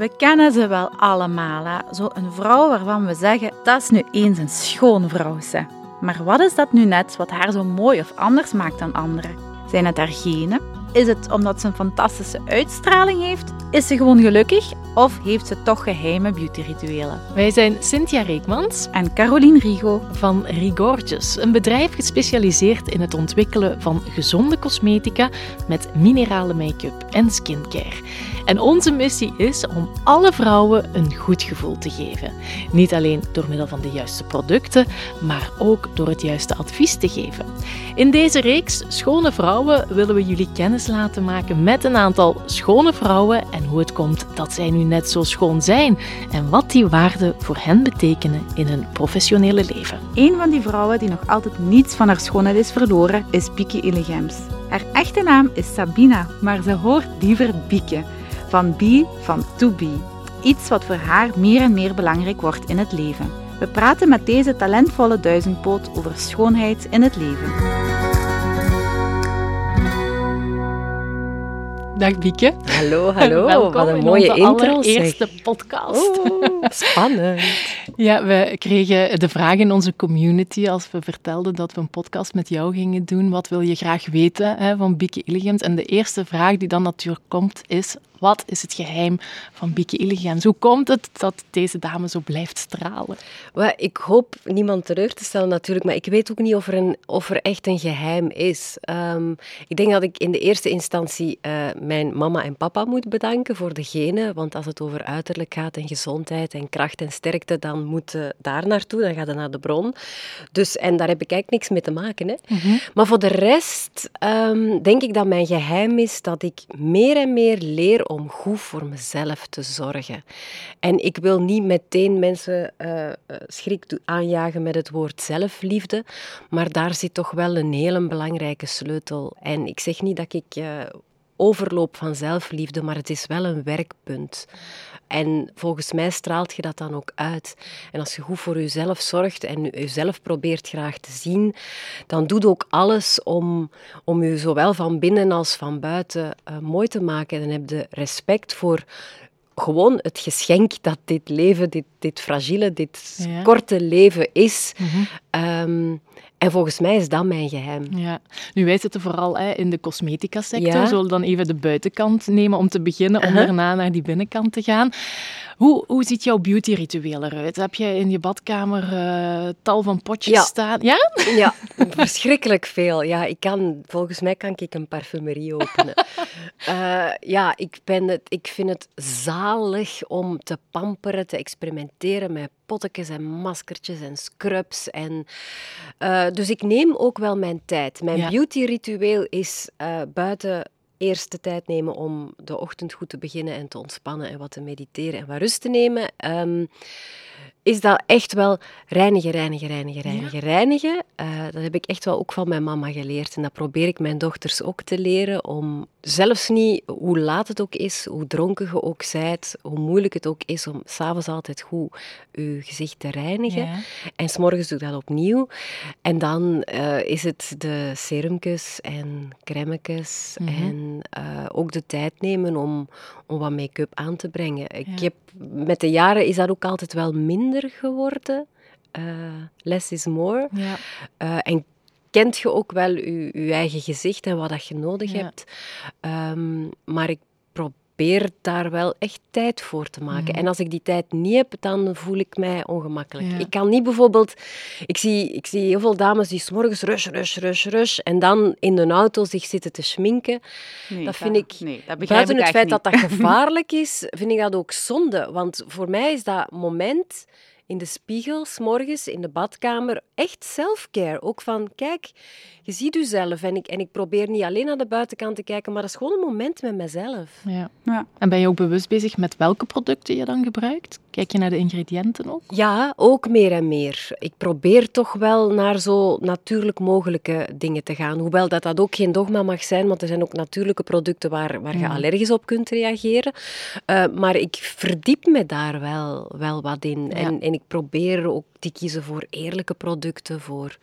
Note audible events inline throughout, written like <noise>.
We kennen ze wel allemaal, hè? zo een vrouw waarvan we zeggen, dat is nu eens een schone vrouw. Ze. Maar wat is dat nu net wat haar zo mooi of anders maakt dan anderen? Zijn het haar genen? Is het omdat ze een fantastische uitstraling heeft? Is ze gewoon gelukkig? Of heeft ze toch geheime beautyrituelen? Wij zijn Cynthia Reekmans En Caroline Rigo. van Rigorges, een bedrijf gespecialiseerd in het ontwikkelen van gezonde cosmetica met minerale make-up en skincare. En onze missie is om alle vrouwen een goed gevoel te geven. Niet alleen door middel van de juiste producten, maar ook door het juiste advies te geven. In deze reeks Schone Vrouwen willen we jullie kennis laten maken met een aantal schone vrouwen en hoe het komt dat zij nu net zo schoon zijn en wat die waarden voor hen betekenen in hun professionele leven. Een van die vrouwen die nog altijd niets van haar schoonheid is verloren, is Bieke Illegems. Haar echte naam is Sabina, maar ze hoort liever Bieke. Van be van to be. Iets wat voor haar meer en meer belangrijk wordt in het leven. We praten met deze talentvolle duizendpoot over schoonheid in het leven. Dag Bieke. Hallo, hallo. <laughs> Welkom Wat een in mooie onze intro. allereerste zeg. podcast. Spannend. <laughs> Ja, we kregen de vraag in onze community als we vertelden dat we een podcast met jou gingen doen. Wat wil je graag weten hè, van Bieke Illegems? En de eerste vraag die dan natuurlijk komt is... Wat is het geheim van Bieke Illegems? Hoe komt het dat deze dame zo blijft stralen? Ik hoop niemand teleur te stellen natuurlijk, maar ik weet ook niet of er, een, of er echt een geheim is. Ehm, ik denk dat ik in de eerste instantie eh, mijn mama en papa moet bedanken voor de genen, want als het over uiterlijk gaat en gezondheid en kracht en sterkte, dan moet je daar naartoe, dan gaat het naar de bron. Dus, en daar heb ik eigenlijk niks mee te maken. Hè. Maar voor de rest ehm, denk ik dat mijn geheim is dat ik meer en meer leer om goed voor mezelf te zorgen. En ik wil niet meteen mensen eh, eh, schrik aanjagen met het woord zelfliefde, maar daar zit toch wel een hele belangrijke sleutel. En ik zeg niet dat ik eh, overloop van zelfliefde, maar het is wel een werkpunt. En volgens mij straalt je dat dan ook uit. En als je goed voor jezelf zorgt en jezelf probeert graag te zien, dan doe je ook alles om, om je zowel van binnen als van buiten eh, mooi te maken. En dan heb je respect voor gewoon het geschenk dat dit leven, dit, dit fragiele, dit Ja. korte leven is. Ehm, en volgens mij is dat mijn geheim. Ja. Nu, wij zitten vooral hè, in de cosmetica sector. Ja. We zullen dan even de buitenkant nemen om te beginnen, om daarna naar die binnenkant te gaan. Hoe, hoe ziet jouw beauty-ritueel eruit? Heb je in je badkamer eh, tal van potjes Ja. staan? Ja? Ja, <laughs> verschrikkelijk veel. Ja, ik kan, volgens mij kan ik een parfumerie openen. <laughs> Eh, ja, ik, ben het, ik vind het zalig om te pamperen, te experimenteren met pottekes en maskertjes en scrubs. En, eh, dus ik neem ook wel mijn tijd. Mijn Ja. beauty-ritueel is buiten eerst de tijd nemen om de ochtend goed te beginnen en te ontspannen en wat te mediteren en wat rust te nemen. Ehm, is dat echt wel reinigen, reinigen, reinigen, reinigen, reinigen. Eh, dat heb ik echt wel ook van mijn mama geleerd. En dat probeer ik mijn dochters ook te leren. Om zelfs niet, hoe laat het ook is, hoe dronken je ook zijt, hoe moeilijk het ook is om s'avonds altijd goed je gezicht te reinigen. Ja. En s'morgens doe ik dat opnieuw. En dan eh, is het de serumjes en crèmetjes Mhm. en eh, ook de tijd nemen om, om wat make-up aan te brengen. Ik heb, met de jaren is dat ook altijd wel minder geworden. Eh, less is more. Ja. Eh, en kent je ook wel je, je eigen gezicht en wat dat je nodig Ja. hebt. Ehm, maar ik probeer daar wel echt tijd voor te maken. En als ik die tijd niet heb, dan voel ik mij ongemakkelijk. Ja. Ik kan niet bijvoorbeeld... Ik zie, ik zie heel veel dames die s'morgens rush, rush, rush, rush, en dan in de auto zich zitten te schminken. Nee, Dat vind ik- Nee, dat begrijp Buiten ik het feit dat dat <laughs> gevaarlijk is, vind ik dat ook zonde. Want voor mij is dat moment in de spiegel, 's morgens in de badkamer, echt self-care. Ook van, kijk, je ziet jezelf. En ik, en ik probeer niet alleen naar de buitenkant te kijken, maar dat is gewoon een moment met mezelf. Ja. Ja. En ben je ook bewust bezig met welke producten je dan gebruikt? Kijk je naar de ingrediënten ook? Ja, ook meer en meer. Ik probeer toch wel naar zo natuurlijk mogelijke dingen te gaan. Hoewel dat dat ook geen dogma mag zijn, want er zijn ook natuurlijke producten waar, waar je allergisch op kunt reageren. Eh, maar ik verdiep me daar wel, wel wat in. En, en ik probeer ook te kiezen voor eerlijke producten, voor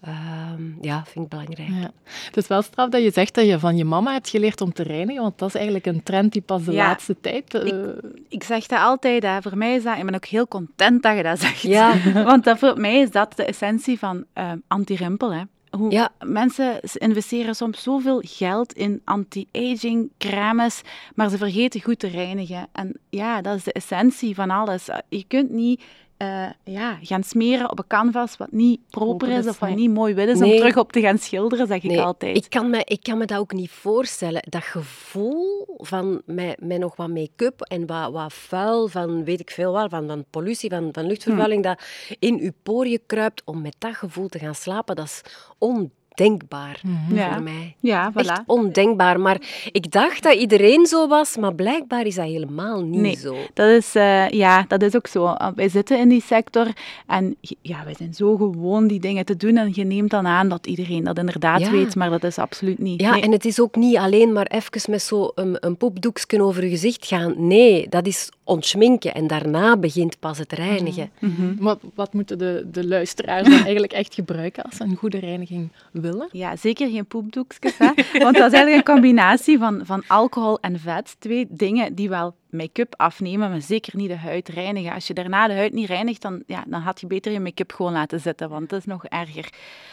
Ehm, ja, vind ik belangrijk. Ja. Het is wel straf dat je zegt dat je van je mama hebt geleerd om te reinigen, want dat is eigenlijk een trend die pas de laatste tijd... Ik, eh, ik, zeg dat altijd, hè. voor mij is dat... Ik ben ook heel content dat je dat zegt. Ja. <laughs> want dat, voor mij is dat de essentie van uh, anti-rimpel, hè. Hoe ja. Mensen investeren soms zoveel geld in anti-aging crèmes, maar ze vergeten goed te reinigen. En ja, dat is de essentie van alles. Je kunt niet uh, ja, gaan smeren op een canvas wat niet proper is of wat niet mooi wit is om terug op te gaan schilderen, zeg ik altijd. Ik kan, me, ik kan me dat ook niet voorstellen. Dat gevoel van met, met nog wat make-up en wat, wat vuil van weet ik veel wat, van, van pollutie, van, van luchtvervuiling, hm. dat in uw poriën kruipt om met dat gevoel te gaan slapen, dat is on ondenkbaar mhm. voor mij. Ja, voilà. Echt ondenkbaar. Maar ik dacht dat iedereen zo was, maar blijkbaar is dat helemaal niet nee, zo. Dat is, uh, ja, dat is ook zo. Wij zitten in die sector en ja, wij zijn zo gewoon die dingen te doen en je neemt dan aan dat iedereen dat inderdaad weet, maar dat is absoluut niet. Ja, en het is ook niet alleen maar even met zo'n een, een poepdoekje over je gezicht gaan. Nee, dat is ontschminken en daarna begint pas het reinigen. Mhm. Mhm. Wat, wat moeten de, de luisteraars dan <laughs> eigenlijk echt gebruiken als ze een goede reiniging willen? Ja, zeker geen poepdoekjes, hè? want dat is eigenlijk een combinatie van, van alcohol en vet. Twee dingen die wel make-up afnemen, maar zeker niet de huid reinigen. Als je daarna de huid niet reinigt, dan, ja, dan had je beter je make-up gewoon laten zitten, want dat is nog erger.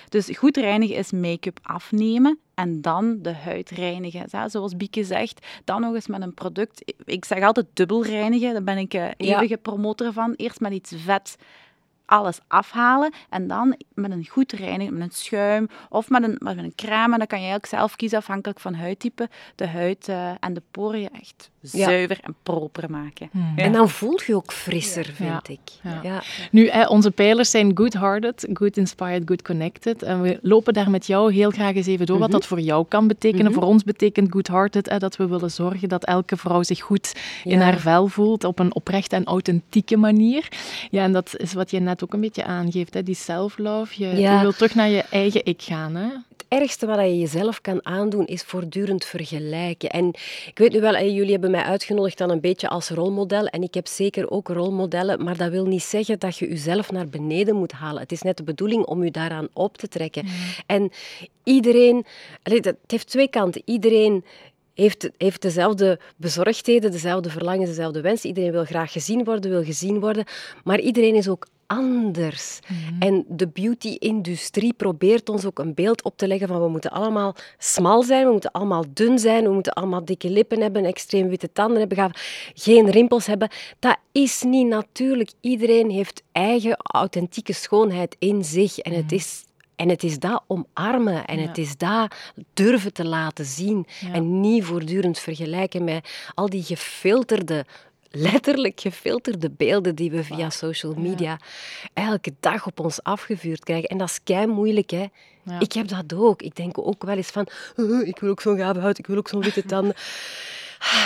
Dus goed reinigen is make-up afnemen en dan de huid reinigen. Zoals Bieke zegt, dan nog eens met een product. Ik zeg altijd dubbel reinigen, daar ben ik eh, eeuwige promotor van. Eerst met iets vet alles afhalen en dan met een goed reinigen, met een schuim of met een, met een crème, dan kan je ook zelf kiezen afhankelijk van huidtype, de huid uh, en de poriën echt zuiver en proper maken. Hmm. En dan voel je ook frisser, vind ik. Ja. Nu, onze pijlers zijn good-hearted, good inspired, good connected. En we lopen daar met jou heel graag eens even door wat mhm. dat voor jou kan betekenen. Mhm. Voor ons betekent good-hearted dat we willen zorgen dat elke vrouw zich goed in haar vel voelt op een oprechte en authentieke manier. Ja, en dat is wat je net ook een beetje aangeeft, hè? die self-love. Je, je wil terug naar je eigen ik gaan. Hè? Het ergste wat je jezelf kan aandoen is voortdurend vergelijken. En ik weet nu wel, jullie hebben mij uitgenodigd dan een beetje als rolmodel. En ik heb zeker ook rolmodellen, maar dat wil niet zeggen dat je jezelf naar beneden moet halen. Het is net de bedoeling om je daaraan op te trekken. En iedereen, het heeft twee kanten. Iedereen heeft, heeft dezelfde bezorgdheden, dezelfde verlangens, dezelfde wensen. Iedereen wil graag gezien worden, wil gezien worden. Maar iedereen is ook anders. Mhm. En de beauty-industrie probeert ons ook een beeld op te leggen van we moeten allemaal smal zijn, we moeten allemaal dun zijn, we moeten allemaal dikke lippen hebben, extreem witte tanden hebben, geen rimpels hebben. Dat is niet natuurlijk. Iedereen heeft eigen authentieke schoonheid in zich en het mhm. is en het is dat omarmen en het is dat durven te laten zien. En niet voortdurend vergelijken met al die gefilterde letterlijk gefilterde beelden die we via social media elke dag op ons afgevuurd krijgen. En dat is kei moeilijk, hè. Ik heb dat ook. Ik denk ook wel eens van, ik wil ook zo'n gave huid, ik wil ook zo'n witte <laughs> tanden.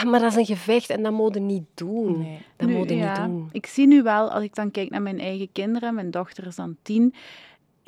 Maar dat is een gevecht en dat moet je niet doen. Nee. Dat niet doen. Ik zie nu wel, als ik dan kijk naar mijn eigen kinderen, mijn dochter is dan tien,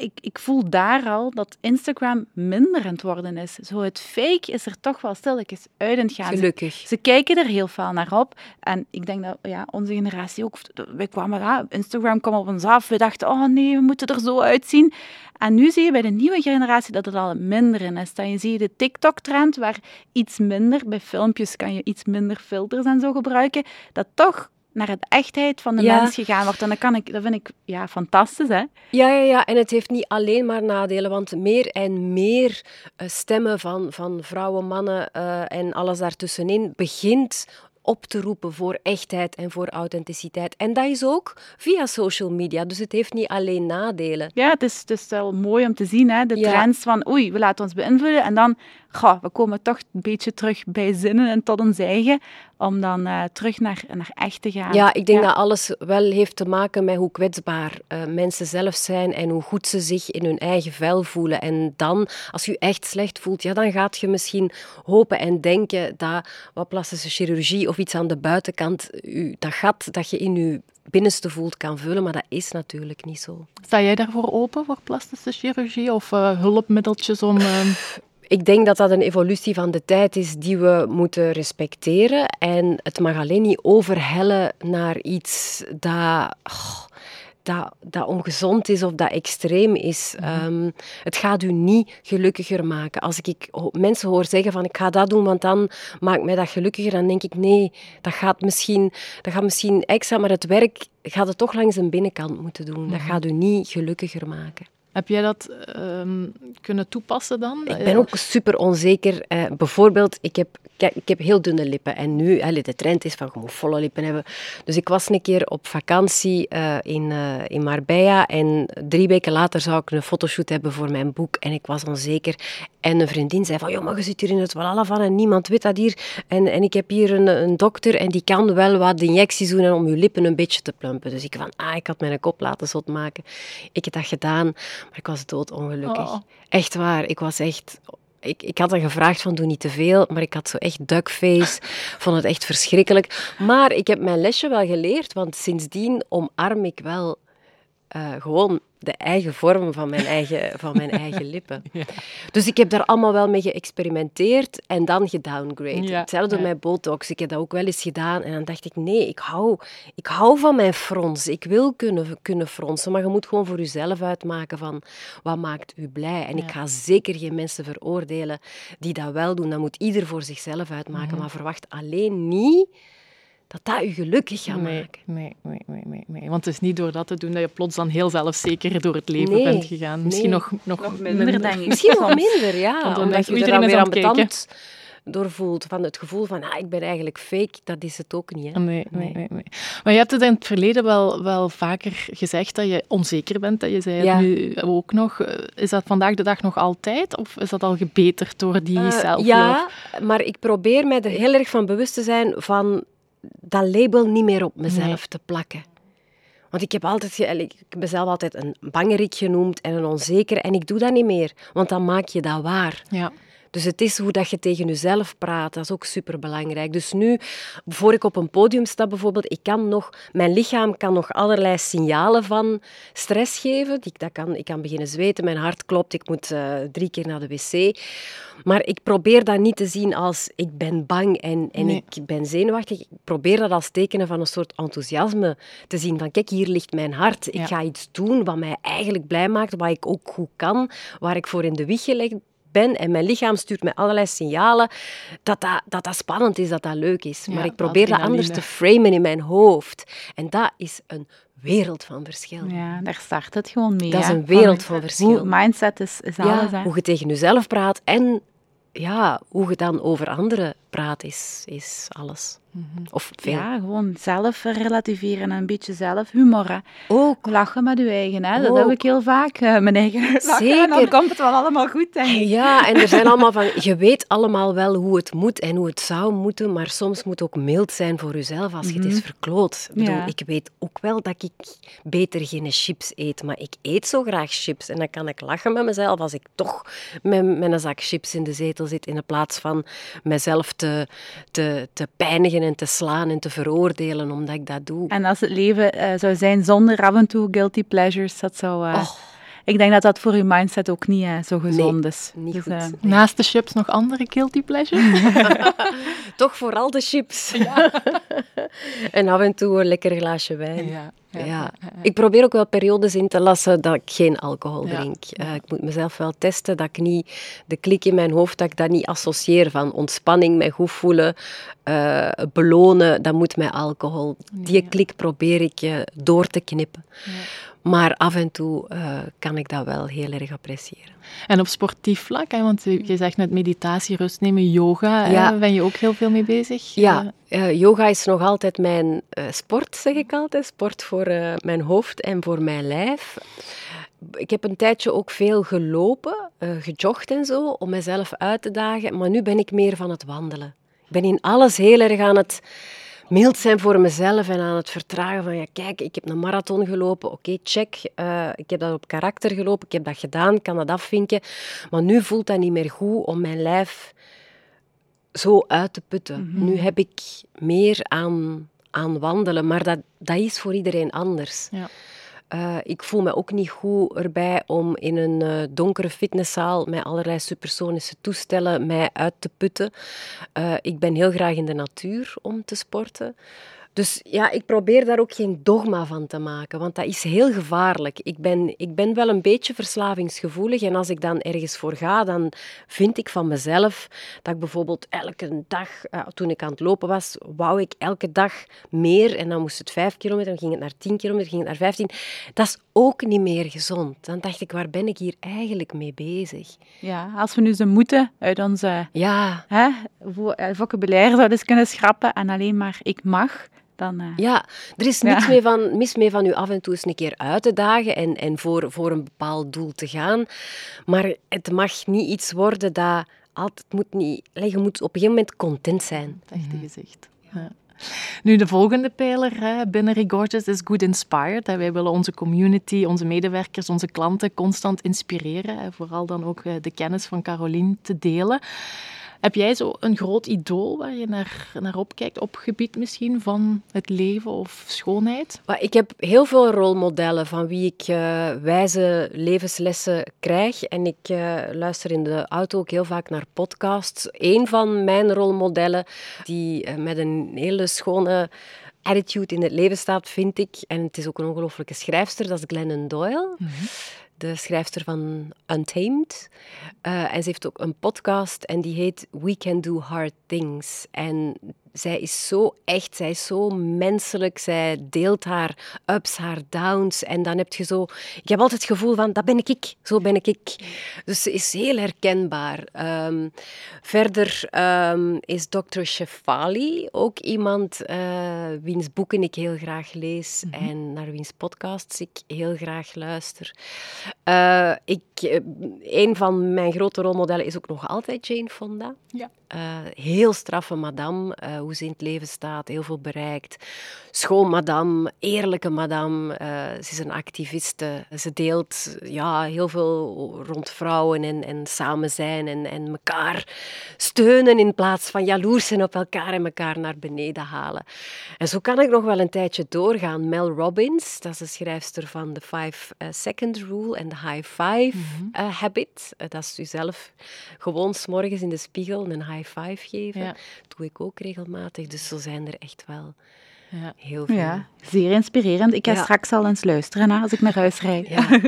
ik, ik voel daar al dat Instagram minder aan het worden is. Zo het fake is er toch wel stilletjes uit aan het gaan. Gelukkig. Ze, kijken er heel veel naar op. En ik denk dat ja, onze generatie ook... Wij kwamen, ja, Instagram kwam op ons af. We dachten, oh nee, we moeten er zo uitzien. En nu zie je bij de nieuwe generatie dat het al minder in is. Dan je ziet de TikTok-trend, waar iets minder, bij filmpjes kan je iets minder filters en zo gebruiken, dat toch naar de echtheid van de mens gegaan wordt. En dat, kan ik, dat vind ik ja, fantastisch. Hè? Ja, ja, ja, en het heeft niet alleen maar nadelen, want meer en meer uh, stemmen van, van vrouwen, mannen uh, en alles daartussenin begint op te roepen voor echtheid en voor authenticiteit. En dat is ook via social media, dus het heeft niet alleen nadelen. Ja, het is, het is wel mooi om te zien, hè? de trends van oei, we laten ons beïnvloeden en dan, goh, we komen toch een beetje terug bij zinnen en tot ons eigen, om dan uh, terug naar, naar echt te gaan. Ja, ik denk dat alles wel heeft te maken met hoe kwetsbaar uh, mensen zelf zijn en hoe goed ze zich in hun eigen vel voelen. En dan, als je echt slecht voelt, ja, dan gaat je misschien hopen en denken dat wat plastische chirurgie of iets aan de buitenkant u, dat gat dat je in je binnenste voelt kan vullen, maar dat is natuurlijk niet zo. Sta jij daarvoor open voor plastische chirurgie of uh, hulpmiddeltjes om... Uh... <laughs> Ik denk dat dat een evolutie van de tijd is die we moeten respecteren. En het mag alleen niet overhellen naar iets dat... Oh, dat, dat ongezond is of dat extreem is. Mhm. Ehm, het gaat u niet gelukkiger maken. Als ik mensen hoor zeggen van ik ga dat doen, want dan maakt mij dat gelukkiger, dan denk ik nee, dat gaat misschien, dat gaat misschien extra, maar het werk gaat het toch langs een binnenkant moeten doen. Dat mhm. gaat u niet gelukkiger maken. Heb jij dat ehm, kunnen toepassen dan? Ik ben ook super onzeker. Uh, bijvoorbeeld, ik heb, ik heb heel dunne lippen. En nu, allee, de trend is van je moet volle lippen hebben. Dus ik was een keer op vakantie uh, in, uh, in Marbella. En drie weken later zou ik een fotoshoot hebben voor mijn boek. En ik was onzeker. En een vriendin zei van, joh, maar je zit hier in het walala van en niemand weet dat hier. En, en ik heb hier een, een dokter en die kan wel wat injecties doen om je lippen een beetje te plumpen. Dus ik van, ah, ik had mijn kop laten zot maken. Ik heb dat gedaan, maar ik was doodongelukkig. Oh. Echt waar, ik was echt ik, ik had dan gevraagd van doe niet te veel, maar ik had zo echt duckface. <laughs> vond het echt verschrikkelijk. Maar ik heb mijn lesje wel geleerd, want sindsdien omarm ik wel uh, gewoon de eigen vorm van mijn eigen, van mijn eigen <laughs> lippen. Dus ik heb daar allemaal wel mee geëxperimenteerd en dan gedowngrade. Ja, Hetzelfde met Botox. Ik heb dat ook wel eens gedaan en dan dacht ik, nee, ik hou, ik hou van mijn frons. Ik wil kunnen, kunnen fronsen, maar je moet gewoon voor jezelf uitmaken van wat maakt u blij. En ik ga zeker geen mensen veroordelen die dat wel doen. Dat moet ieder voor zichzelf uitmaken, mhm. maar verwacht alleen niet dat dat je gelukkig gaat nee, maken. Nee, nee, nee, nee, nee. Want het is niet door dat te doen dat je plots dan heel zelfzeker door het leven bent gegaan. Misschien nog, nog, minder, denk ik. Misschien nog minder, ja. Want omdat je er dan weer ambetant doorvoelt. Van het gevoel van, ah, ik ben eigenlijk fake, dat is het ook niet. Hè? Nee, nee, nee, nee, Maar je hebt het in het verleden wel, wel vaker gezegd dat je onzeker bent. Dat je zei het nu ook nog. Is dat vandaag de dag nog altijd? Of is dat al gebeterd door die uh? Ja, maar ik probeer mij er heel erg van bewust te zijn van dat label niet meer op mezelf te plakken. Want ik heb altijd, ik heb mezelf altijd een bangerik genoemd en een onzeker. En ik doe dat niet meer, want dan maak je dat waar. Ja. Dus het is hoe dat je tegen jezelf praat, dat is ook superbelangrijk. Dus nu, voor ik op een podium sta bijvoorbeeld, ik kan nog, mijn lichaam kan nog allerlei signalen van stress geven. Ik, dat kan, ik kan beginnen zweten, mijn hart klopt, ik moet uh, drie keer naar de wc. Maar ik probeer dat niet te zien als ik ben bang en, en ik ben zenuwachtig. Ik probeer dat als tekenen van een soort enthousiasme te zien. Van kijk, hier ligt mijn hart. Ik ga iets doen wat mij eigenlijk blij maakt, wat ik ook goed kan, waar ik voor in de wieg gelegd ben en mijn lichaam stuurt mij allerlei signalen dat dat, dat, dat spannend is, dat dat leuk is. maar ik probeer dat anders te framen in mijn hoofd. En dat is een wereld van verschil. Ja, daar start het gewoon mee. Dat is een wereld van, verschil. mindset is, is alles. Hoe je tegen jezelf praat en ja, hoe je dan over anderen praat, is, is alles. Mhm. Of veel. Ja, gewoon zelf relativeren en een beetje zelf humor. Ook. Lachen met je eigen, hè. dat heb ik heel vaak, uh, mijn eigen <laughs> lachen. Zeker. En dan komt het wel allemaal goed, denk ik. Ja, en er zijn <laughs> allemaal van... Je weet allemaal wel hoe het moet en hoe het zou moeten, maar soms moet ook mild zijn voor jezelf als je het is mhm. verkloot. Ik, bedoel, ik weet ook wel dat ik beter geen chips eet, maar ik eet zo graag chips. En dan kan ik lachen met mezelf als ik toch met, met een zak chips in de zetel zit, in plaats van mezelf te, te, te pijnigen en te slaan en te veroordelen omdat ik dat doe. En als het leven uh, zou zijn zonder af en toe guilty pleasures, dat zou... Uh, ik denk dat dat voor je mindset ook niet uh, zo gezond is. Niet dus, goed. Naast de chips nog andere guilty pleasures? <laughs> Toch vooral de chips. Ja. <laughs> en af en toe een lekker glaasje wijn. Ja. Ja, Ik probeer ook wel periodes in te lassen dat ik geen alcohol drink. Uh, ik moet mezelf wel testen dat ik niet de klik in mijn hoofd, dat ik dat niet associeer van ontspanning, mij goed voelen, uh, belonen, dat moet met alcohol. Die klik probeer ik uh, door te knippen. Maar af en toe uh, kan ik dat wel heel erg appreciëren. En op sportief vlak, hè, want je zegt net meditatie, rust nemen, yoga, ja. ben je ook heel veel mee bezig? Ja, uh, yoga is nog altijd mijn uh, sport, zeg ik altijd. Sport voor mijn hoofd en voor mijn lijf. Ik heb een tijdje ook veel gelopen, gejogd en zo, om mezelf uit te dagen. Maar nu ben ik meer van het wandelen. Ik ben in alles heel erg aan het mild zijn voor mezelf en aan het vertragen van, ja kijk, ik heb een marathon gelopen, oké, check. Uh, ik heb dat op karakter gelopen, ik heb dat gedaan, kan dat afvinken. Maar nu voelt dat niet meer goed om mijn lijf zo uit te putten. Mhm. Nu heb ik meer aan, aan wandelen, maar dat, dat is voor iedereen anders. Ja. Uh, ik voel me ook niet goed erbij om in een uh, donkere fitnesszaal met allerlei supersonische toestellen mij uit te putten. Uh, ik ben heel graag in de natuur om te sporten. Dus ja, ik probeer daar ook geen dogma van te maken, want dat is heel gevaarlijk. Ik ben, ik ben wel een beetje verslavingsgevoelig en als ik dan ergens voor ga, dan vind ik van mezelf dat ik bijvoorbeeld elke dag, uh, toen ik aan het lopen was, wou ik elke dag meer en dan moest het vijf kilometer, dan ging het naar tien kilometer, ging het naar vijftien. Dat is ook niet meer gezond. Dan dacht ik, waar ben ik hier eigenlijk mee bezig? Ja, als we nu ze moeten uit onze ja. hè, vocabulaire zouden kunnen schrappen en alleen maar ik mag, dan... Uh... Ja, er is niets mee van, mis mee van u af en toe eens een keer uit te dagen en, en voor, voor een bepaald doel te gaan. Maar het mag niet iets worden dat altijd moet niet... Je moet op een gegeven moment content zijn. Echt gezicht. Ja. Nu, de volgende pijler hè, binnen Regorgeous is Good Inspired. Wij willen onze community, onze medewerkers, onze klanten constant inspireren. Hè, vooral dan ook eh, de kennis van Caroline te delen. Heb jij zo een groot idool waar je naar, naar opkijkt, op gebied misschien van het leven of schoonheid? Ik heb heel veel rolmodellen van wie ik uh, wijze levenslessen krijg. En ik uh, luister in de auto ook heel vaak naar podcasts. Een van mijn rolmodellen, die uh, met een hele schone attitude in het leven staat, vind ik. En het is ook een ongelofelijke schrijfster, dat is Glennon Doyle. Mm -hmm de schrijfster van Untamed. Uh, en ze heeft ook een podcast en die heet We Can Do Hard Things. En zij is zo echt, zij is zo menselijk. Zij deelt haar ups, haar downs. En dan heb je zo... Ik heb altijd het gevoel van, dat ben ik, zo ben ik. Dus ze is heel herkenbaar. Um, verder um, is Dr. Shefali ook iemand uh, wiens boeken ik heel graag lees mm -hmm. en naar wiens podcasts ik heel graag luister. Uh, ik, een van mijn grote rolmodellen is ook nog altijd Jane Fonda. Ja. Uh, heel straffe madame, uh, hoe ze in het leven staat, heel veel bereikt. Schoon madame, eerlijke madame. Uh, ze is een activiste. Ze deelt ja, heel veel rond vrouwen en, en samen zijn en, en elkaar steunen in plaats van jaloers zijn op elkaar en elkaar naar beneden halen. En zo kan ik nog wel een tijdje doorgaan. Mel Robbins, dat is de schrijfster van The Five Second Rule en The High Five mm -hmm. Habit. dat is u zelf gewoon s'morgens in de spiegel een high five geven. Ja. doe ik ook regelmatig. Dus zo zijn er echt wel ja. heel veel. Ja, zeer inspirerend. Ik ga ja. straks al eens luisteren hè, als ik naar huis rijd. Ja. <laughs>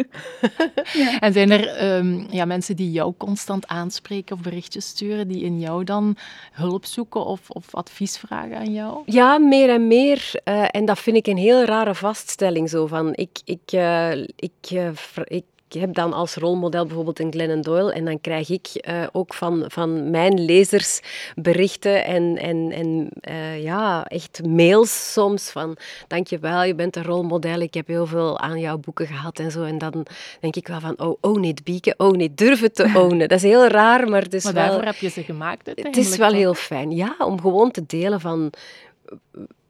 En zijn er um, ja, mensen die jou constant aanspreken of berichtjes sturen, die in jou dan hulp zoeken of, of advies vragen aan jou? Ja, meer en meer. Uh, en dat vind ik een heel rare vaststelling. Zo van, ik, ik, uh, ik, uh, ik ik heb dan als rolmodel bijvoorbeeld een Glennon Doyle en dan krijg ik uh, ook van, van mijn lezers berichten en, en, en uh, ja, echt mails soms van dankjewel, je bent een rolmodel, ik heb heel veel aan jouw boeken gehad en zo. En dan denk ik wel van, oh, own it, Bieke, own it, durf het te <laughs> ownen. Dat is heel raar, maar het is maar wel... daarvoor heb je ze gemaakt Het is wel heel fijn, ja, om gewoon te delen van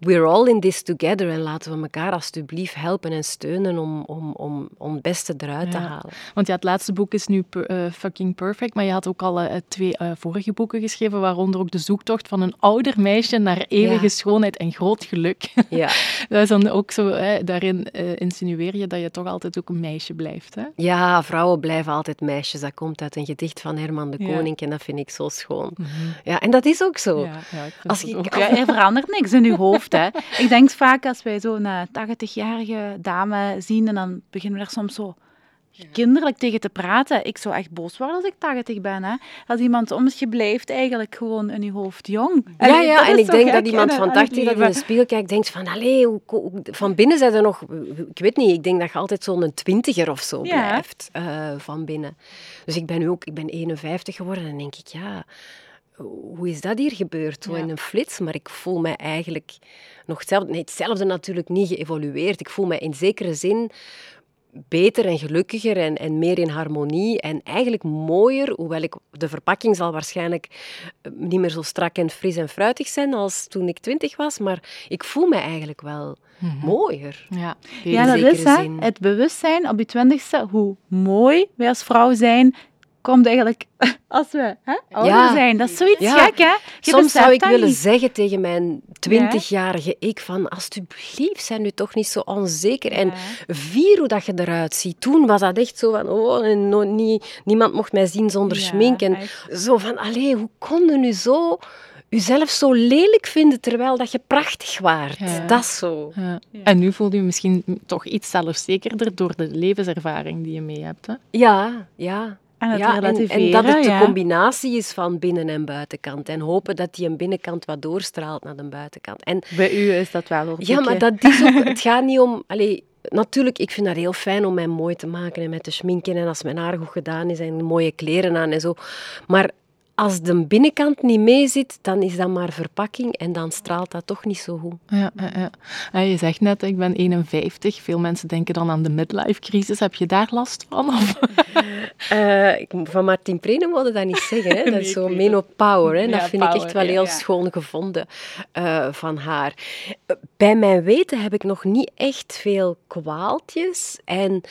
we're all in this together en laten we elkaar alsjeblieft helpen en steunen om, om, om, om het beste eruit ja. te halen. Want ja, het laatste boek is nu uh, fucking perfect, maar je had ook al uh, twee uh, vorige boeken geschreven, waaronder ook de zoektocht van een ouder meisje naar eeuwige ja. schoonheid en groot geluk. <laughs> Ja. dat is dan ook zo, hè, daarin insinueer je dat je toch altijd ook een meisje blijft. Hè? Ja, vrouwen blijven altijd meisjes. Dat komt uit een gedicht van Herman de Koning en dat vind ik zo schoon. Mm -hmm. Ja, en dat is ook zo. Ja, Als ik, ook, <laughs> ja, er verandert niks in je hoofd. Hè. Ik denk vaak als wij zo'n 80-jarige dame zien en dan beginnen we er soms zo kinderlijk tegen te praten. Ik zou echt boos worden als ik 80 ben. Hè. Als iemand soms, je blijft eigenlijk gewoon in je hoofd jong. Ja, ja en ik denk dat iemand van 80 dat in de spiegel kijkt, denkt van, allee, hoe, hoe, van binnen zijn er nog... Ik weet niet, ik denk dat je altijd zo'n twintiger of zo ja. blijft uh, van binnen. Dus ik ben nu ook, ik ben 51 geworden en dan denk ik, ja hoe is dat hier gebeurd? Zo ja. in een flits, maar ik voel me eigenlijk nog hetzelfde. Nee, hetzelfde natuurlijk niet geëvolueerd. Ik voel me in zekere zin beter en gelukkiger en, en meer in harmonie en eigenlijk mooier, hoewel ik, de verpakking zal waarschijnlijk eh, niet meer zo strak en fris en fruitig zijn als toen ik twintig was, maar ik voel me eigenlijk wel mm -hmm. mooier. Ja, ja dat is hè, het bewustzijn op je twintigste, hoe mooi wij als vrouw zijn, komt eigenlijk <laughs> als we hè, ouder ja. zijn. Dat is zoiets ja. gek, hè? Je Soms zou ik willen niet. zeggen tegen mijn twintigjarige ik van, alsjeblieft, zijn nu toch niet zo onzeker. En vier hoe dat je eruit ziet. Toen was dat echt zo van, oh, no, nie, niemand mocht mij zien zonder schmink. En echt. zo van, allee, hoe kon je nu zo jezelf zo lelijk vinden terwijl dat je prachtig waart. Ja. Dat is zo. Ja. En nu voel je je misschien toch iets zelfzekerder door de levenservaring die je mee hebt. Hè? Ja, ja. En het ja, en, dat het de combinatie is van binnen- en buitenkant. En hopen dat die een binnenkant wat doorstraalt naar de buitenkant. En Bij u is dat wel hoor. Ja, maar dat is ook... <laughs> Het gaat niet om... Allee, natuurlijk, ik vind dat heel fijn om mij mooi te maken en met te schminken en als mijn haar goed gedaan is en mooie kleren aan en zo. Maar als de binnenkant niet mee zit, dan is dat maar verpakking en dan straalt dat toch niet zo goed. Ja, ja, ja. Je zegt net, ik ben 51. Veel mensen denken dan aan de midlife-crisis. Heb je daar last van? Of? <laughs> Eh, van Martin Prenen wilde dat niet zeggen. Hè? <laughs> Dat is zo menopower. Hè? Dat Ja, vind ik echt wel heel schoon gevonden eh, van haar. Eh, Bij mijn weten heb ik nog niet echt veel kwaaltjes. En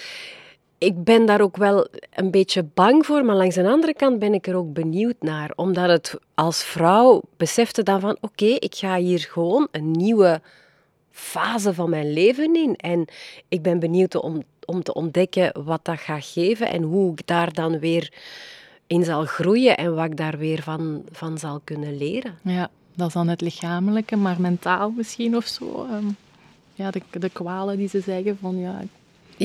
ik ben daar ook wel een beetje bang voor. Maar langs de andere kant ben ik er ook benieuwd naar. Omdat het als vrouw besefte dan van... Oké, ik ga hier gewoon een nieuwe fase van mijn leven in. En ik ben benieuwd om, om te ontdekken wat dat gaat geven en hoe ik daar dan weer in zal groeien en wat ik daar weer van, van zal kunnen leren. Ja, dat is dan het lichamelijke, maar mentaal misschien of zo. ehm, ja, de, de kwalen die ze zeggen van ja,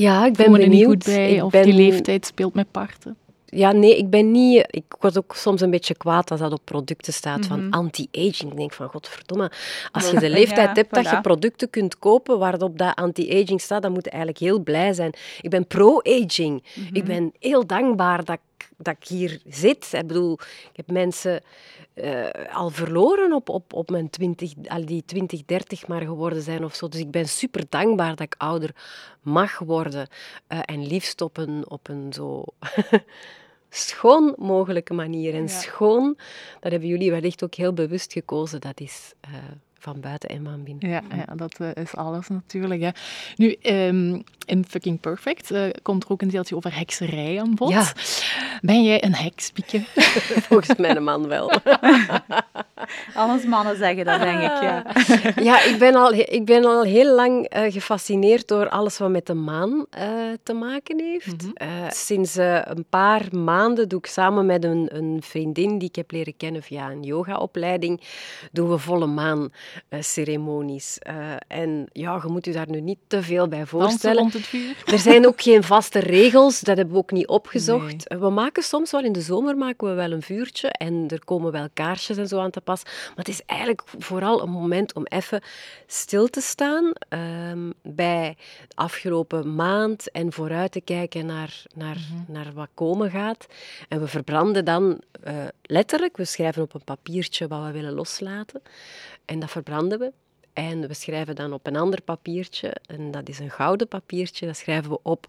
Ja, ik ben voel me er benieuwd. niet goed bij. Ik of ben- die leeftijd speelt met parten. Ja, nee, ik ben niet... Ik word ook soms een beetje kwaad als dat op producten staat van Mhm. anti-aging. Ik denk van, godverdomme, als je <laughs> de leeftijd hebt dat je producten kunt kopen waarop dat anti-aging staat, dan moet je eigenlijk heel blij zijn. Ik ben pro-aging. Mhm. Ik ben heel dankbaar dat ik, dat ik hier zit. Ik bedoel, ik heb mensen eh, al verloren op, op, op mijn 20, al die 20, 30 maar geworden zijn of zo. Dus ik ben super dankbaar dat ik ouder mag worden. Eh, en liefst op een, op een zo <laughs> schoon mogelijke manier. En Ja. schoon, dat hebben jullie wellicht ook heel bewust gekozen, dat is eh, van buiten en van binnen. Ja, ja dat eh, is alles natuurlijk. Hè. Nu, ehm, in Fucking Perfect eh, komt er ook een deeltje over hekserij aan bod. Ja. Ben jij een heks, Pieke? <laughs> Volgens mijn man wel. <laughs> Alles mannen zeggen dat, denk ik. Ja. <laughs> Ja, ik ben al, ik ben al heel lang eh, gefascineerd door alles wat met de maan eh, te maken heeft. Mhm. Eh, sinds een paar maanden doe ik samen met een, een vriendin die ik heb leren kennen via een yogaopleiding, doen we volle maan ceremonies. Eh, en ja, je moet je daar nu niet te veel bij voorstellen. rond het vuur? Er zijn ook geen vaste regels, dat hebben we ook niet opgezocht. Nee. We maken soms wel in de zomer maken we wel een vuurtje en er komen wel kaarsjes en zo aan te pas. Maar het is eigenlijk vooral een moment om even stil te staan ehm, bij de afgelopen maand en vooruit te kijken naar, naar, naar wat komen gaat. En we verbranden dan eh, letterlijk, we schrijven op een papiertje wat we willen loslaten en dat verbranden we. En we schrijven dan op een ander papiertje, en dat is een gouden papiertje, dat schrijven we op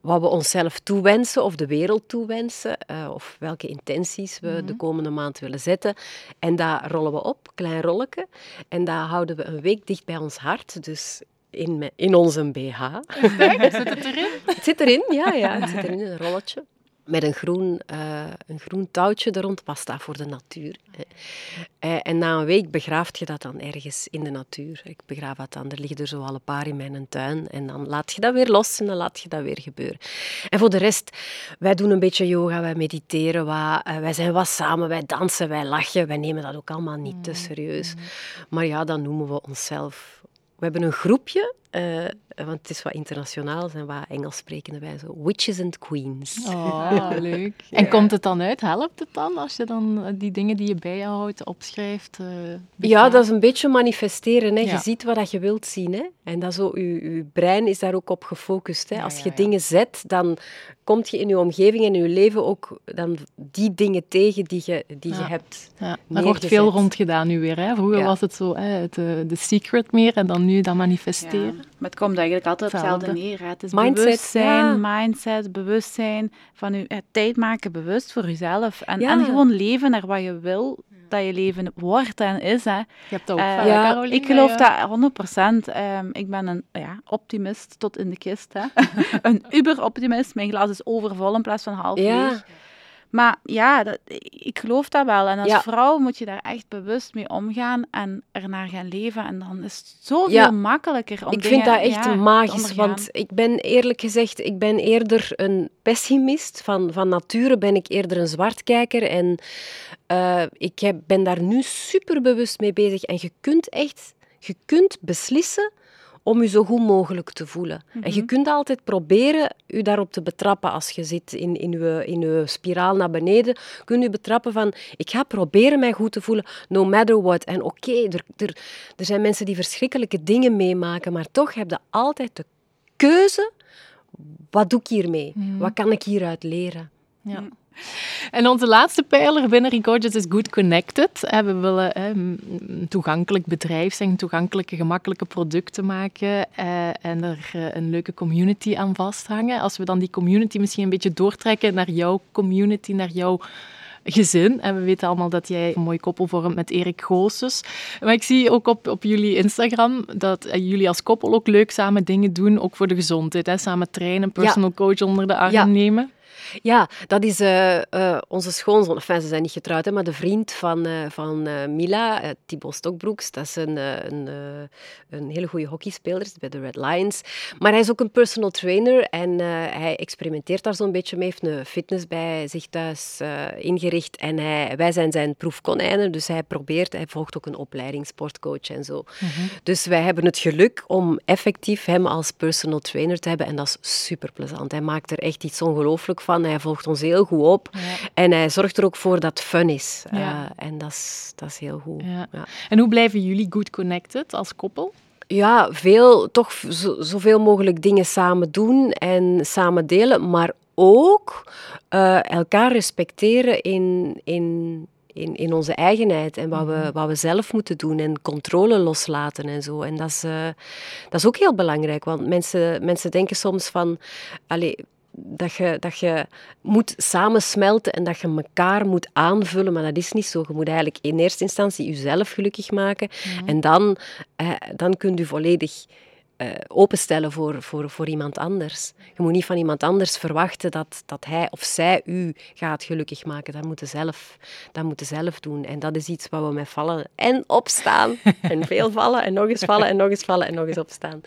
wat we onszelf toewensen of de wereld toewensen, eh, of welke intenties we de komende maand willen zetten. En dat rollen we op, klein rolletje, en dat houden we een week dicht bij ons hart, dus in, me- in onze BH. Zit het erin? Het zit erin, ja, ja, het zit erin, een rolletje. Met een groen, eh, een groen touwtje er rond, wat staat voor de natuur. Eh, en na een week begraaft je dat dan ergens in de natuur. Ik begraaf dat dan, er liggen er zo al een paar in mijn tuin. En dan laat je dat weer los en dan laat je dat weer gebeuren. En voor de rest, wij doen een beetje yoga, wij mediteren wat, eh, wij zijn wat samen, wij dansen, wij lachen. Wij nemen dat ook allemaal niet te serieus. Maar ja, dan noemen we onszelf... We hebben een groepje, eh, want het is wat internationaal, zijn wat Engels sprekende wij zo. Witches and Queens. Oh, <laughs> leuk. En komt het dan uit? Helpt het dan als je dan eh, die dingen die je bij je houdt opschrijft? eh, Ja, dat is een beetje manifesteren. Hè. Ja. Je ziet wat dat je wilt zien. Hè. En dat zo, je, je brein is daar ook op gefocust. Hè. Als je ja. dingen zet, dan kom je in je omgeving en in je leven ook dan die dingen tegen die je, die je hebt. Ja, neergezet. wordt veel rond gedaan nu weer. Hè? Vroeger Ja. was het zo, hè, het, eh, de secret meer en dan nu dat manifesteren. Ja, maar het komt eigenlijk altijd op hetzelfde Hetzelfde. neer. hè. Het is Mindset, bewustzijn, ja. mindset, bewustzijn. Van je, tijd maken bewust voor jezelf. En, Ja. en gewoon leven naar wat je wil dat je leven wordt en is. Hè. Je hebt dat ook van, ja, Caroline, ik geloof ja. dat 100%. Ehm, ik ben een ja, optimist tot in de kist. Hè. <laughs> een uber-optimist. Mijn glas is overvol in plaats van half Ja. leeg. Maar ja, dat, ik geloof dat wel. En als Ja. vrouw moet je daar echt bewust mee omgaan en ernaar gaan leven. En dan is het zoveel Ja. makkelijker om Ik vind dat echt ja, magisch, want ik ben eerlijk gezegd, ik ben eerder een pessimist. Van, van nature ben ik eerder een zwartkijker en eh, ik heb, ben daar nu super bewust mee bezig. En je kunt echt, je kunt beslissen om je zo goed mogelijk te voelen. En je kunt altijd proberen je daarop te betrappen als je zit in, in, je, in je spiraal naar beneden. Kun je betrappen van, ik ga proberen mij goed te voelen, no matter what. En oké, er, er, er zijn mensen die verschrikkelijke dingen meemaken, maar toch heb je altijd de keuze, wat doe ik hiermee? Wat kan ik hieruit leren? Ja. <laughs> En onze laatste pijler binnen Recorded is Good Connected. We willen een toegankelijk bedrijf zijn, toegankelijke, gemakkelijke producten maken eh, en er eh, een leuke community aan vasthangen. Als we dan die community misschien een beetje doortrekken naar jouw community, naar jouw gezin. En we weten allemaal dat jij een mooi koppel vormt met Erik Goossens. Maar ik zie ook op, op jullie Instagram dat eh, jullie als koppel ook leuk samen dingen doen, ook voor de gezondheid. Hè? Samen trainen, personal coach onder de arm Ja. nemen. Ja, dat is eh, eh, onze schoonzoon. Enfin, ze zijn niet getrouwd, hè, maar de vriend van, eh, van Mila, Thibaut Stokbroeks. Dat is een, een, een hele goede hockeyspeler bij de Red Lions. Maar hij is ook een personal trainer en hij experimenteert daar zo'n beetje mee. Hij heeft een fitness bij zich thuis ingericht en hij, wij zijn zijn proefkonijnen. Dus hij probeert, hij volgt ook een opleiding, sportcoach en zo. Dus wij hebben het geluk om effectief hem als personal trainer te hebben en dat is super plezant. Hij maakt er echt iets ongelooflijk van. Hij volgt ons heel goed op. En hij zorgt er ook voor dat het fun is. Ja. Uh, en dat is, dat is heel goed. Ja. En hoe blijven jullie good connected als koppel? Ja, veel, toch zo, zoveel mogelijk dingen samen doen en samen delen, maar ook uh, elkaar respecteren in, in, in, in onze eigenheid en wat, we, wat we zelf moeten doen en controle loslaten en zo. En dat is, uh, dat is ook heel belangrijk, want mensen, mensen denken soms van... Allez, dat je, dat je moet samensmelten en dat je elkaar moet aanvullen, maar dat is niet zo. Je moet eigenlijk in eerste instantie jezelf gelukkig maken mm. en dan, eh, dan kun je volledig uh, openstellen voor, voor, voor iemand anders. Je moet niet van iemand anders verwachten dat, dat hij of zij u gaat gelukkig maken. Dat moet je zelf, dat moet zelf doen. En dat is iets waar we met vallen en opstaan. <laughs> en veel vallen en nog eens vallen en nog eens vallen en nog eens opstaan.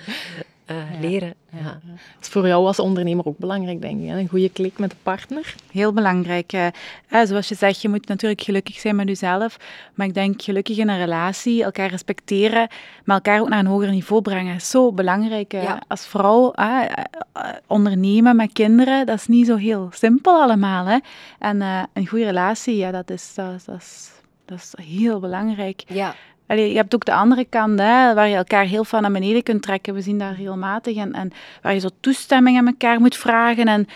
Uh, ja, leren. Ja. Ja. Dat is voor jou als ondernemer ook belangrijk, denk ik. Hè? Een goede klik met de partner. Heel belangrijk. Uh, zoals je zegt, je moet natuurlijk gelukkig zijn met jezelf. Maar ik denk gelukkig in een relatie, elkaar respecteren, maar elkaar ook naar een hoger niveau brengen. Zo belangrijk. Uh, ja. Als vrouw ondernemen met kinderen, dat is niet zo heel simpel allemaal. Hè? En een goede relatie, ja, dat is, dat, dat is, dat is heel belangrijk. Ja. Allee, je hebt ook de andere kant, hè, waar je elkaar heel van naar beneden kunt trekken. We zien dat regelmatig. En, en waar je zo toestemming aan elkaar moet vragen. En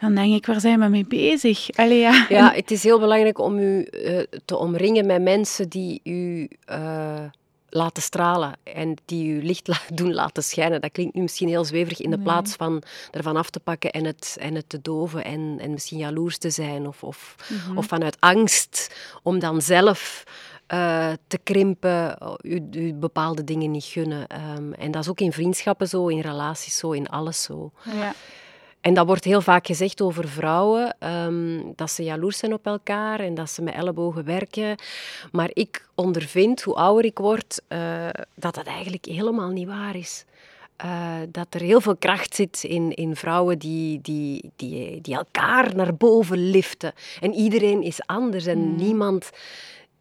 dan denk ik, waar zijn we mee bezig? Allee, ja. ja, het is heel belangrijk om u uh, te omringen met mensen die u uh, laten stralen. En die uw licht <laughs> la doen laten schijnen. Dat klinkt nu misschien heel zweverig in de nee. plaats van ervan af te pakken en het, en het te doven. En, en misschien jaloers te zijn. Of, of, mm -hmm. of vanuit angst om dan zelf... Uh, te krimpen, u, u, bepaalde dingen niet gunnen. Um, en dat is ook in vriendschappen zo, in relaties zo, in alles zo. Ja. En dat wordt heel vaak gezegd over vrouwen, um, dat ze jaloers zijn op elkaar en dat ze met ellebogen werken. Maar ik ondervind, hoe ouder ik word, uh, dat dat eigenlijk helemaal niet waar is. Uh, dat er heel veel kracht zit in, in vrouwen die, die, die, die elkaar naar boven liften. En iedereen is anders en mm. niemand...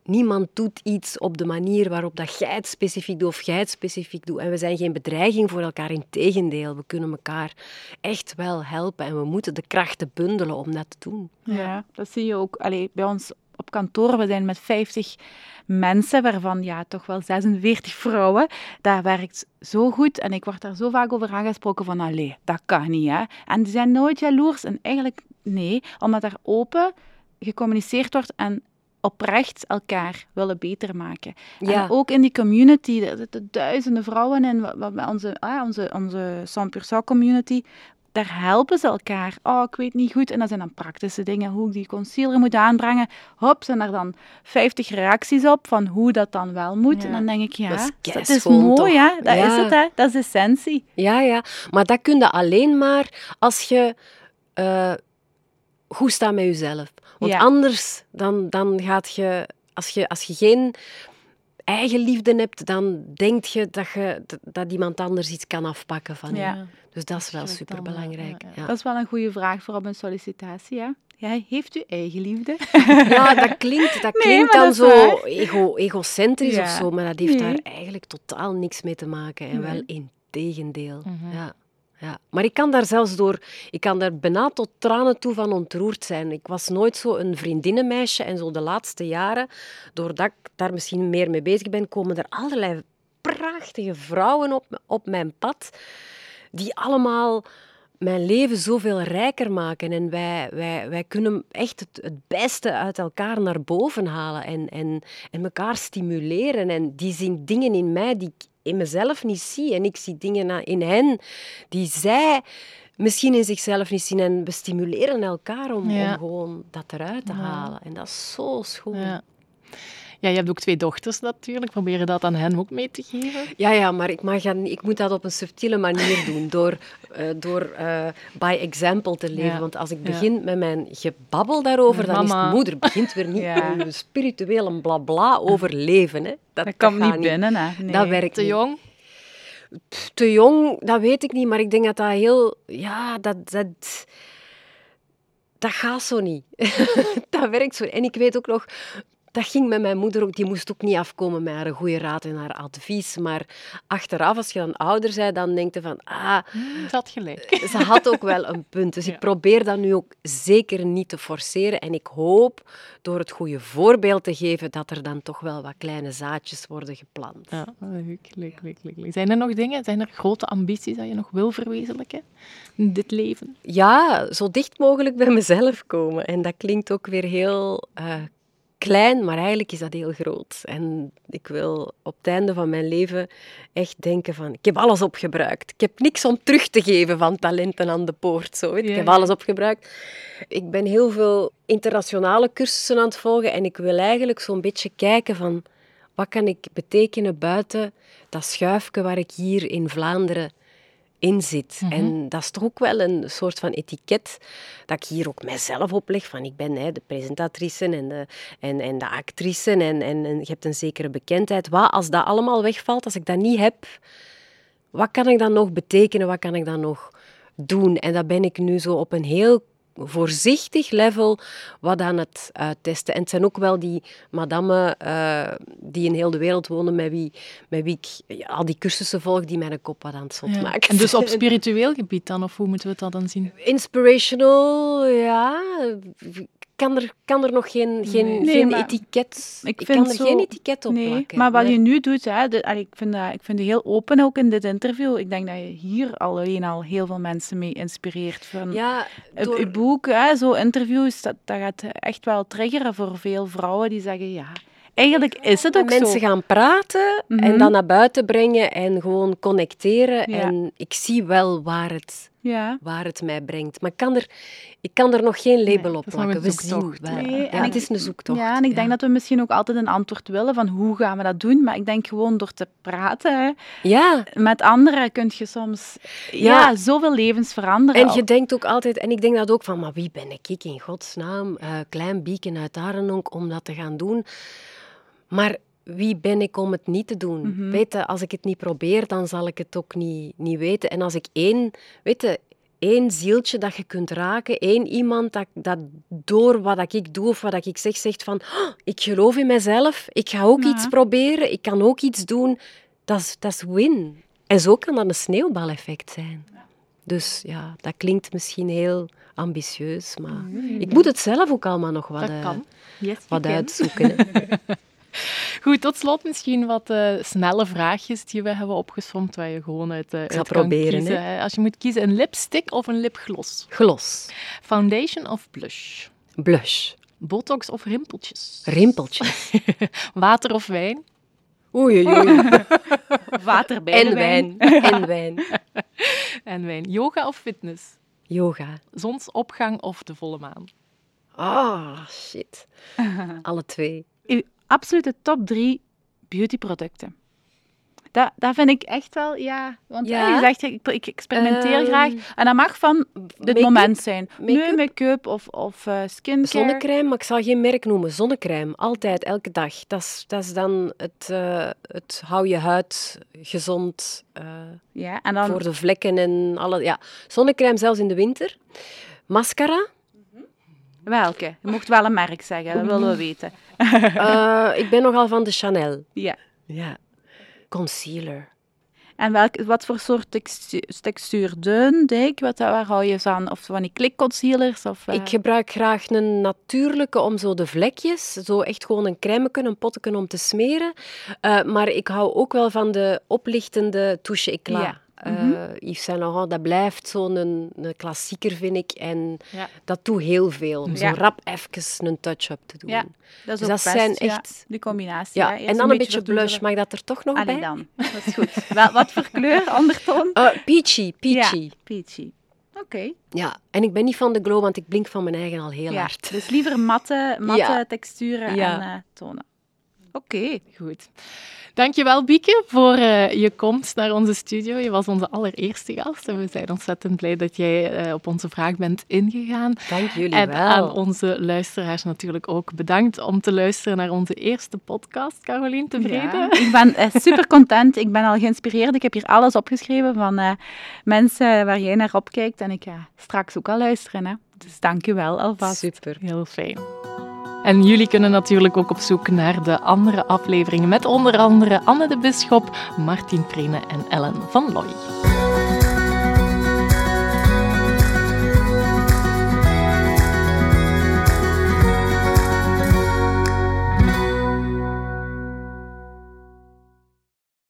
Niemand doet iets op de manier waarop dat jij het specifiek doet of jij het specifiek doet. En we zijn geen bedreiging voor elkaar. Integendeel, we kunnen elkaar echt wel helpen. En we moeten de krachten bundelen om dat te doen. Ja, dat zie je ook Allee, bij ons op kantoor. We zijn met 50 mensen, waarvan ja, toch wel 46 vrouwen. Dat werkt zo goed. En ik word daar zo vaak over aangesproken van, allee, dat kan niet. Hè? En die zijn nooit jaloers. En eigenlijk, nee, omdat er open gecommuniceerd wordt en oprecht elkaar willen beter maken. Ja. En ook in die community, er zitten duizenden vrouwen in, onze, ah, onze, onze Saint community, daar helpen ze elkaar. Oh, ik weet niet goed. En dat zijn dan praktische dingen, hoe ik die concealer moet aanbrengen. Hop, zijn er dan 50 reacties op van hoe dat dan wel moet. Ja. En dan denk ik, ja, dat is, dat is mooi, toch? hè? Dat ja. is het, hè? Dat is essentie. Ja, ja. Maar dat kun je alleen maar als je... Uh, goed staan met jezelf. Want Ja. anders dan, dan gaat je als, je... als je geen eigenliefde hebt, dan denk je dat, je dat, iemand anders iets kan afpakken van Ja. je. Dus dat is wel superbelangrijk. ja, Ja, Dat is wel een goede vraag voor op een sollicitatie. Ja? Jij heeft u eigen liefde? <laughs> Ja, dat klinkt, dat klinkt dan dat zo ego, egocentrisch Ja. of zo, maar dat heeft daar eigenlijk totaal niks mee te maken. En Nee. wel in tegendeel. Mhm. Ja. Ja. Maar ik kan daar zelfs door, ik kan daar bijna tot tranen toe van ontroerd zijn. Ik was nooit zo een vriendinnenmeisje en zo de laatste jaren, doordat ik daar misschien meer mee bezig ben, komen er allerlei prachtige vrouwen op, op mijn pad, die allemaal mijn leven zoveel rijker maken. En wij, wij, wij kunnen echt het, beste uit elkaar naar boven halen en, en, en elkaar stimuleren. En die zien dingen in mij die in mezelf niet zie. En ik zie dingen in hen die zij misschien in zichzelf niet zien. En we stimuleren elkaar om, Ja. om gewoon dat eruit te halen. En dat is zo schoon. Ja. Ja, je hebt ook twee dochters natuurlijk. Probeer je dat aan hen ook mee te geven? Ja, ja, maar ik, mag ik moet dat op een subtiele manier doen, door, eh, door eh, by example te leven. Ja. Want als ik Ja. begin met mijn gebabbel daarover, dan is het moeder begint weer niet <laughs> Ja. met een spirituele blabla over leven. Hè. Dat, gaat niet binnen, hè? Nee. Dat werkt Te niet. jong? Pff, Te jong, dat weet ik niet, maar ik denk dat dat heel... Ja, dat... dat dat gaat zo niet. <laughs> dat werkt zo. En ik weet ook nog, dat ging met mijn moeder ook, die moest ook niet afkomen met haar goede raad en haar advies. Maar achteraf, als je dan ouder bent, dan denk je van, ah, Ze had gelijk. ze had ook wel een punt. Dus <laughs> Ja. ik probeer dat nu ook zeker niet te forceren. En ik hoop, door het goede voorbeeld te geven, dat er dan toch wel wat kleine zaadjes worden geplant. Ja, leuk, leuk, leuk, leuk, leuk. Zijn er nog dingen, zijn er grote ambities dat je nog wil verwezenlijken in dit leven? Ja, zo dicht mogelijk bij mezelf komen. En dat klinkt ook weer heel eh, klein, maar eigenlijk is dat heel groot. En ik wil op het einde van mijn leven echt denken van... Ik heb alles opgebruikt. Ik heb niks om terug te geven van talenten aan de poort. Zo, weet. je. Ja, Ik heb alles opgebruikt. Ik ben heel veel internationale cursussen aan het volgen. En ik wil eigenlijk zo'n beetje kijken van... Wat kan ik betekenen buiten dat schuifje waar ik hier in Vlaanderen in zit. Mhm. En dat is toch ook wel een soort van etiket dat ik hier ook mijzelf opleg. Van ik ben hè, de presentatrice en de, en, en de actrice en, en, en je hebt een zekere bekendheid. Wat als dat allemaal wegvalt, als ik dat niet heb, wat kan ik dan nog betekenen? Wat kan ik dan nog doen? En dat ben ik nu zo op een heel voorzichtig level wat aan het uittesten. En het zijn ook wel die madammen eh, die in heel de wereld wonen, met wie, met wie ik ja, al die cursussen volg, die mijn kop wat aan het zot Ja. maken. En dus op <laughs> spiritueel gebied dan, of hoe moeten we het dan zien? Inspirational, ja. Kan er, kan er nog geen, geen, Nee. Geen etiket... ik Ik, kan er zo- geen etiket op Nee, plakken. maar wat Nee. je nu doet, hè, de, allee, ik, vind dat, ik vind het heel open ook in dit interview. Ik denk dat je hier alleen al heel veel mensen mee inspireert. Van, Ja, Het door... uw boek, hè, zo interviews, dat, dat gaat echt wel triggeren voor veel vrouwen die zeggen, ja, eigenlijk is het ook mensen zo. gaan praten Mhm. en dan naar buiten brengen en gewoon connecteren. Ja. En ik zie wel waar het, Ja. waar het mij brengt. Maar ik kan er, ik kan er nog geen label Nee, op plakken. een We zien zoektocht, wel. hè. Nee, ja, en het ik- is een zoektocht. Ja, en ik denk dat we misschien ook altijd een antwoord willen van hoe gaan we dat doen. Maar ik denk gewoon door te praten hè, Ja, met anderen kun je soms ja. Zoveel levens veranderen. En je denkt ook altijd, en ik denk dat ook van, maar wie ben ik in godsnaam, eh klein bieken uit Arenonk, om dat te gaan doen? Maar wie ben ik om het niet te doen? Mhm. Weet je, als ik het niet probeer, dan zal ik het ook niet, niet weten. En als ik één, weet je, één zieltje dat je kunt raken, één iemand dat, dat door wat ik doe of wat ik zeg, zegt van, "Oh, ik geloof in mezelf, ik ga ook Ja. iets proberen, ik kan ook iets doen, dat is, dat is win. En zo kan dat een sneeuwbaleffect zijn. Dus ja, dat klinkt misschien heel ambitieus, maar ik moet het zelf ook allemaal nog wat, eh. Yes, wat uitzoeken. <laughs> Goed, tot slot misschien wat eh, snelle vraagjes die we hebben opgesomd, waar je gewoon uit, kan proberen, kiezen. hè. Als je moet kiezen, een lipstick of een lipgloss? Glos, Foundation of blush? blush, Botox of rimpeltjes? rimpeltjes. <laughs> Water of wijn? Oei, oei, oei. <laughs> water bij En wijn. wijn, en wijn. <laughs> En wijn. Yoga of fitness? Yoga. Zonsopgang of de volle maan? Ah, shit. Alle twee. Uw absolute top drie beautyproducten. Dat, dat vind ik echt wel, ja. Want Ja? eh, je zegt, ik, ik experimenteer Ehm, graag. En dat mag van dit moment zijn. Nee, Make-up? make-up of, of eh skincare. Zonnecrème, maar ik zal geen merk noemen. Zonnecrème, altijd, elke dag. Dat is, dat is dan het, eh, het hou je huid gezond Ja, en dan... voor de vlekken en alle... Ja, zonnecrème zelfs in de winter. Mascara, Welke? Je mocht wel een merk zeggen, dat willen we <laughs> weten. eh, ik ben nogal van de Chanel. Ja. Ja. Concealer. En welk, wat voor soort textuur? textuur? Dun, dik? Wat, waar hou je van? Of van die klikconcealers? Of, eh, Ik gebruik graag een natuurlijke om zo de vlekjes, zo echt gewoon een crème, een potje om te smeren. Eh, maar ik hou ook wel van de oplichtende touche éclat. Ja. Eh, Mhm. Yves Saint Laurent, dat blijft zo'n een, een klassieker, vind ik. En Ja. dat doet heel veel. Om Ja. zo rap even een touch-up te doen. Ja, dat is Dus ook dat best, zijn ja, echt- die combinatie. Ja, en dan een beetje blush. Mag dat er toch nog Allee bij? dan, <laughs> dat is goed. Wel, wat voor kleur, ondertoon? Eh, peachy, peachy. Ja, peachy. Oké. Ja. en ik ben niet van de glow, want ik blink van mijn eigen al heel Ja, hard. dus liever matte, matte Ja. texturen Ja. en eh, tonen. Oké. Goed. Dankjewel, Bieke, voor eh, je komst naar onze studio. Je was onze allereerste gast en we zijn ontzettend blij dat jij eh, op onze vraag bent ingegaan. Dank jullie En wel. aan onze luisteraars natuurlijk ook bedankt om te luisteren naar onze eerste podcast. Carolien, tevreden? Ja, ik ben eh, super content. Ik ben al geïnspireerd. Ik heb hier alles opgeschreven van mensen waar jij naar opkijkt. En ik ga straks ook al luisteren. Hè. Dus dank u wel alvast. Super. Heel fijn. En jullie kunnen natuurlijk ook op zoek naar de andere afleveringen met onder andere Anne de Bisschop, Martin Prene en Ellen van Looy.